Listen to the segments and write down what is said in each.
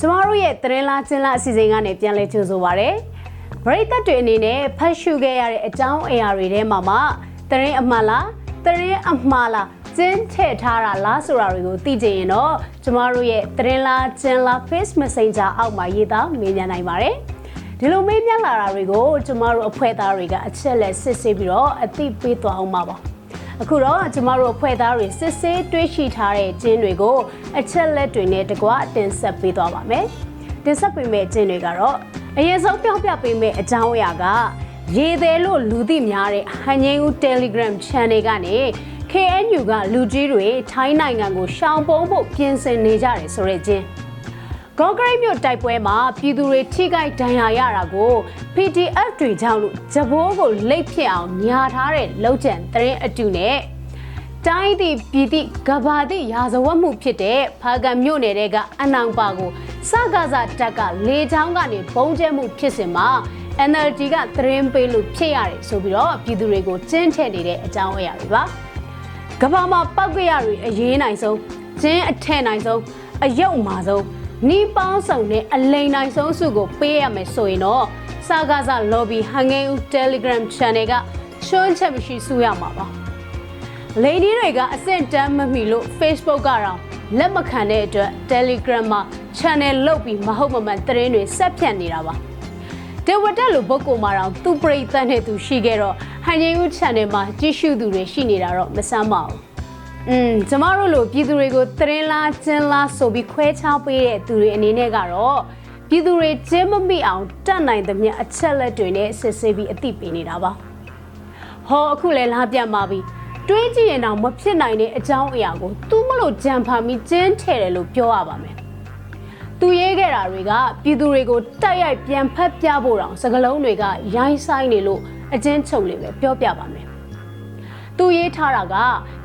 ကျမတို့ရဲ့သတင်းလားကျင်းလားအစီအစဉ်ကနေပြန်လည်ကြိုဆိုပါရစေ။ပရိသတ်တွေအနေနဲ့ဖတ်ရှုခဲ့ရတဲ့အကြောင်းအရာတွေထဲမှာမှသတင်းအမှန်လားသတင်းအမှားလားကျင်းထည့်ထားတာလားဆိုတာတွေကိုသိကြရင်တော့ကျမတို့ရဲ့သတင်းလားကျင်းလား Face Messenger အောက်မှာရေးသားမေးမြန်းနိုင်ပါတယ်။ဒီလိုမေးမြန်းလာတာတွေကိုကျမတို့အဖွဲ့သားတွေကအချက်လက်စစ်ဆေးပြီးတော့အသိပေးသွားအောင်ပါပါ။ အခုတော့ကျမတို့အဖွဲ့သားတွေစစ်ဆေးတွေးရှိထားတဲ့ကျင်းတွေကိုအချက်လက်တွေနဲ့တကွတင်ဆက်ပေးသွားပါမယ်။တင်ဆက်ပေးမယ့်ကျင်းတွေကတော့အရင်ဆုံးပြောပြပေးမယ့်အကြောင်းအရာကရေသေးလို့လူသိများတဲ့ဟန်ငင်းဦး Telegram Channel ကနေ KNU ကလူကြီးတွေထိုင်းနိုင်ငံကိုရှောင်ပုံးဖို့ပြင်ဆင်နေကြတယ်ဆိုတဲ့ကျင်း ဂေါဂရိတ်မြို့တိုက်ပွဲမှာပြည်သူတွေထိခိုက်ဒဏ်ရာရတာကို PDF တွေကြောင့်လို့ဂျဘိုးကိုလိတ်ဖြစ်အောင်ညာထားတဲ့လောက်ကျန်တရင်အတူနဲ့တိုင်းသည့်ပြည်သည့်ကဘာသည့်ရာဇဝတ်မှုဖြစ်တဲ့ဖာကံမြို့နယ်တဲကအနောင်ပါကိုစကားစားတက်ကလေချောင်းကနေဘုံကျဲမှုဖြစ်စဉ်မှာ NLD ကသတင်းပေးလို့ဖြစ်ရတယ်ဆိုပြီးတော့ပြည်သူတွေကိုကျင်းထည့်နေတဲ့အကြောင်းအရာတွေပါကဘာမှာပောက်ကရတွေအရေးနိုင်ဆုံးကျင်းအထက်နိုင်ဆုံးအယုတ်မာဆုံး နီးပေါင်းဆောင်နဲ့အလိန်နိုင်ဆုံးစုကိုပေးရမယ်ဆိုရင်တော့စကားစား lobby ဟန်ငယ်ဦး Telegram channel ကချွန်းချက်မရှိစုရမှာပါလေဒီတွေကအဆင့်တန်းမမီလို့ Facebook ကတော့လက်မခံတဲ့အတွက် Telegram မှာ channel လုပ်ပြီးမဟုတ်မမှန်သတင်းတွေဆက်ဖြန့်နေတာပါဒေဝတက်လိုပုဂ္ဂိုလ်မှာတော့သူပရိသတ်နဲ့သူရှိခဲ့တော့ဟန်ရင်ဦး channel မှာကြည့်ရှုသူတွေရှိနေတာတော့မဆမ်းပါဘူး။ อืมကျမတို့လိုပြည်သူတွေကိုသတင်းလားကျင်းလားဆိုပြီးခွဲခြားပေးတဲ့သူတွေအနေနဲ့ကတော့ပြည်သူတွေကျင်းမမိအောင်တတ်နိုင်သမျှအချက်လက်တွေနဲ့စစ်ဆေးပြီးအသိပေးနေတာပါ။ဟောအခုလည်းလားပြတ်ပါပြီ။တွေးကြည့်ရင်တော့မဖြစ်နိုင်တဲ့အကြောင်းအရာကိုသူမလို့ကြံဖန်ပြီးကျင်းထဲတယ်လို့ပြောရပါမယ်။သူရေးခဲ့တာတွေကပြည်သူတွေကိုတိုက်ရိုက်ပြန်ဖက်ပြဖို့တောင်စကလုံးတွေကရိုင်းဆိုင်နေလို့အကျဉ်းချုပ်လေးပဲပြောပြပါမယ်။ သူရေးထားတာက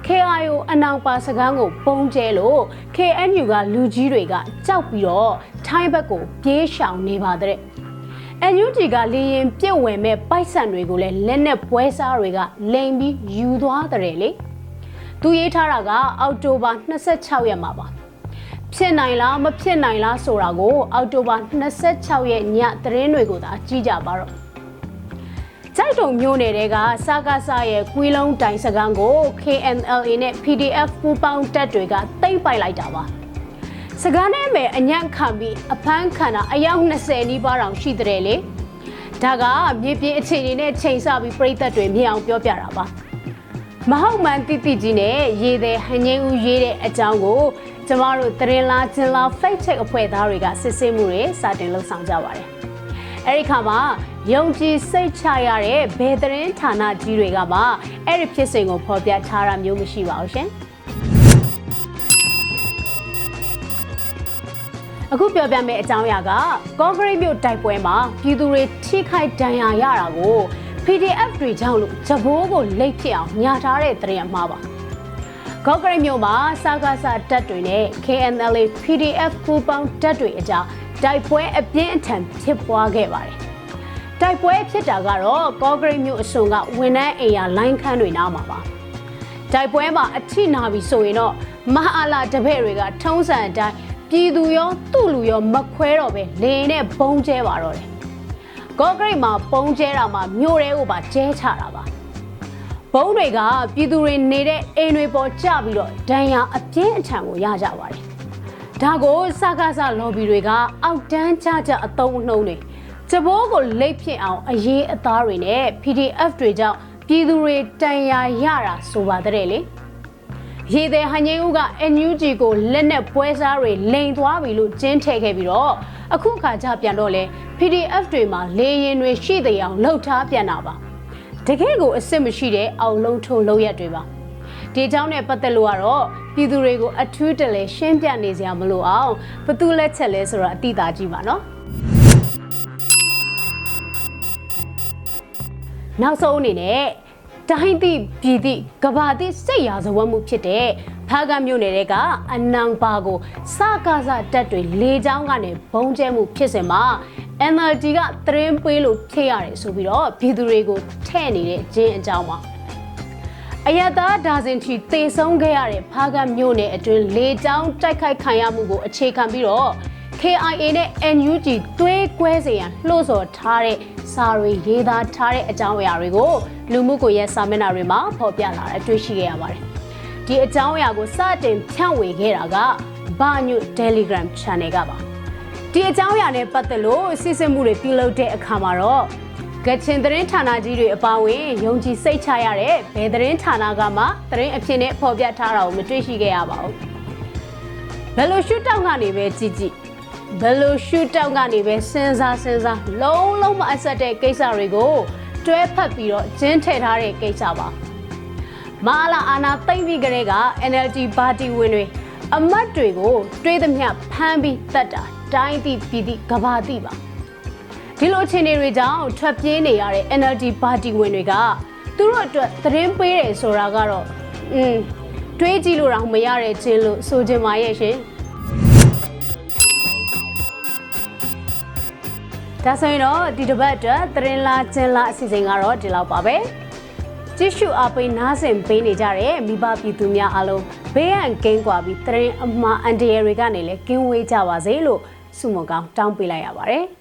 KIO အနောင်ပါစကန်းကိုပုံကျဲလို့ KNU ကလူကြီးတွေကကြောက်ပြီးတော့ထိုင်းဘက်ကိုပြေးရှောင်နေပါတဲ့။ NUG ကလေရင်ပြစ်ဝင်မဲ့ပိုက်ဆံတွေကိုလည်းလက်နဲ့ပွဲစားတွေကလိန်ပြီးယူသွားတဲ့လေ။သူရေးထားတာကအောက်တိုဘာ26ရက်မှာပါ။ဖြစ်နိုင်လားမဖြစ်နိုင်လားဆိုတာကိုအောက်တိုဘာ26ရက်ညသတင်းတွေကိုသာကြည့်ကြပါတော့။ ကြိုက်တုံမျိုးနယ်တွေကစကားစရဲ့ကွီးလုံးတိုင်စကန်းကို KNLA နဲ့ PDF ပူးပေါင်းတပ်တွေကတိမ့်ပိုက်လိုက်တာပါ။စကားနဲ့မယ်အညံ့ခံပြီးအဖမ်းခံတာအယောက်20နီးပါးတောင်ရှိတဲ့လေ။ဒါကမြေပြင်အခြေအနေနဲ့ချိန်ဆပြီးပြည်သက်တွေမြင်အောင်ပြောပြတာပါ။မဟုတ်မှန်တိတိကြီးနဲ့ရေးတဲ့ဟန်ငင်းဦးရေးတဲ့အကြောင်းကိုကျမတို့သတင်းလားကျင်လား fake check အဖွဲ့သားတွေကစစ်ဆေးမှုတွေစတင်လှုပ်ဆောင်ကြပါတယ်။ အဲဒီခါမှာယုံကြည်စိတ်ချရတဲ့ဘယ်သတင်းဌာနကြီးတွေကမှအဲ့ဒီဖြစ်စဉ်ကိုဖော်ပြထားတာမျိုးမရှိပါဘူးရှင်။အခုပြောပြမယ့်အကြောင်းအရာကကော့ဂရိတ်မြို့တိုက်ပွဲမှာပြည်သူတွေထိခိုက်ဒဏ်ရာရတာကို PDF တွေကြောင့်လို့ဂျဘိုးကိုလိတ်ဖြစ်အောင်ညာထားတဲ့သတင်းအမှားပါ။ကော့ဂရိတ်မြို့မှာစကားစတပ်တွေနဲ့ KNLA PDF ပူးပေါင်းတပ်တွေအကြား တိုက်ပွဲအပြင်းအထန်ဖြစ်ပွားခဲ့ပါတယ်။တိုက်ပွဲဖြစ်တာကတော့ကော့ဂရိတ်မြို့အစုံကဝန်ထမ်းအိမ်ယာလိုင်းခန်းတွေနားမှာပါ။တိုက်ပွဲမှာအထိနာပြီဆိုရင်တော့မဟာလာတပည့်တွေကထုံးစံအတိုင်းပြည်သူရောသူ့လူရောမခွဲတော့ပဲလေနဲ့ဘုံကျဲပါတော့တယ်။ကော့ဂရိတ်မှာပုံကျဲတာမှာမြို့ရဲကိုပါကျဲချတာပါ။ဘုံတွေကပြည်သူတွေနေတဲ့အိမ်တွေပေါ်ကျပြီးတော့ဒဏ်ရာအပြင်းအထန်ကိုရကြပါတယ်။ ဒါကိုစကားစလော်ဘီတွေကအောက်တန်းကြကြအတုံးအနှုံးတွေကြဘိုးကိုလိတ်ဖြစ်အောင်အရေးအသားတွေနဲ့ PDF တွေကြောင့်ပြည်သူတွေတန်ရာရတာဆိုပါတဲ့လေ။ရေသည်ဟန်ငိဦးက NUG ကိုလက်နဲ့ပွဲစားတွေလိန်သွားပြီလို့ကျင်းထည့်ခဲ့ပြီးတော့အခုခါကျပြန်တော့လဲ PDF တွေမှာလေရင်တွေရှိတဲ့အောင်လှုပ်ထားပြန်တာပါတကယ်ကိုအစ်စ်မရှိတဲ့အောင်လုံးထုံလုံးရက်တွေပါ ဒီအကြောင်းနဲ့ပတ်သက်လို့ကတော့ပြည်သူတွေကိုအထူးတလဲရှင်းပြနေစရာမလိုအောင်ဘသူလက်ချက်လဲဆိုတော့အတိအသာကြည့်ပါနော်နောက်ဆုံးအနေနဲ့တိုင်းသည့်ပြည်သည့်ကဘာသည့်စိတ်ရာဇဝတ်မှုဖြစ်တဲ့ဖားကမြို့နယ်ကအနံပါကိုစကားစတက်တွေလေချောင်းကနေဘုံကျဲမှုဖြစ်စဉ်မှာ NLD ကသတင်းပေးလို့ဖြည့်ရတယ်ဆိုပြီးတော့ပြည်သူတွေကိုထဲ့နေတဲ့ခြင်းအကြောင်းပါ အယတာဒါဇင်ချီတေဆုံးခဲ့ရတဲ့ဖားကမြို့နယ်အတွင်းလေချောင်းတိုက်ခိုက်ခံရမှုကိုအခြေခံပြီးတော့ KIA နဲ့ NUG တွဲကွဲစေရန်လှုံ့ဆော်ထားတဲ့စာတွေရေးသားထားတဲ့အကြောင်းအရာတွေကိုလူမှုကွန်ရက်စာမျက်နှာတွေမှာဖော်ပြလာတာတွေ့ရှိခဲ့ရပါတယ်။ဒီအကြောင်းအရာကိုစတင်ဖြန့်ဝေခဲ့တာကဘာညွ Telegram Channel ကပါ။ဒီအကြောင်းအရာနဲ့ပတ်သက်လို့စစ်စစ်မှုတွေပြုလုပ်တဲ့အခါမှာတော့ ကချင်သတင်းဌာနကြီးတွေအပါအဝင်ယုံကြည်စိတ်ချရတဲ့ဘယ်သတင်းဌာနကမှသတင်းအဖြစ်နဲ့ဖော်ပြထားတာကိုမတွေ့ရှိခဲ့ရပါဘူး။ဘယ်လိုရှုထောင့်ကနေပဲကြည့်ကြည့်ဘယ်လိုရှုထောင့်ကနေပဲစဉ်းစားစဉ်းစားလုံးလုံးမအဆက်တဲ့ကိစ္စတွေကိုတွဲဖက်ပြီးတော့ကျင်းထည့်ထားတဲ့ကိစ္စပါမာလာအာနာသိမ့်ပြီးကလေးက NLD ပါတီဝင်တွေအမတ်တွေကိုတွေးသမျှဖမ်းပြီးတတ်တာတိုင်းသည့်ပြည်သည့်ကဘာတိပါ ဒီလိုအခြေအနေတွေကြောင့်ထွက်ပြေးနေရတဲ့ NLD ပါတီဝင်တွေကသူတို့အတွက်သတင်းပေးတယ်ဆိုတာကတော့อืมတွေးကြည့်လို့တော့မရတဲ့ချင်းလို့ဆိုချင်ပါရဲ့ရှင်ဒါဆိုရင်တော့ဒီတစ်ပတ်အတွက်သတင်းလာကျင်းလာအစီအစဉ်ကတော့ဒီလောက်ပါပဲကြည့်ရှုအားပေးနားဆင်ပေးနေကြတဲ့မိဘပြည်သူများအားလုံးဘေးရန်ကင်းကွာပြီးသတင်းအမှားအန်တရယ်တွေကနေလည်းကင်းဝေးကြပါစေလို့ဆုမကောင်းတောင်းပေးလိုက်ရပါတယ်။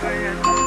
快点。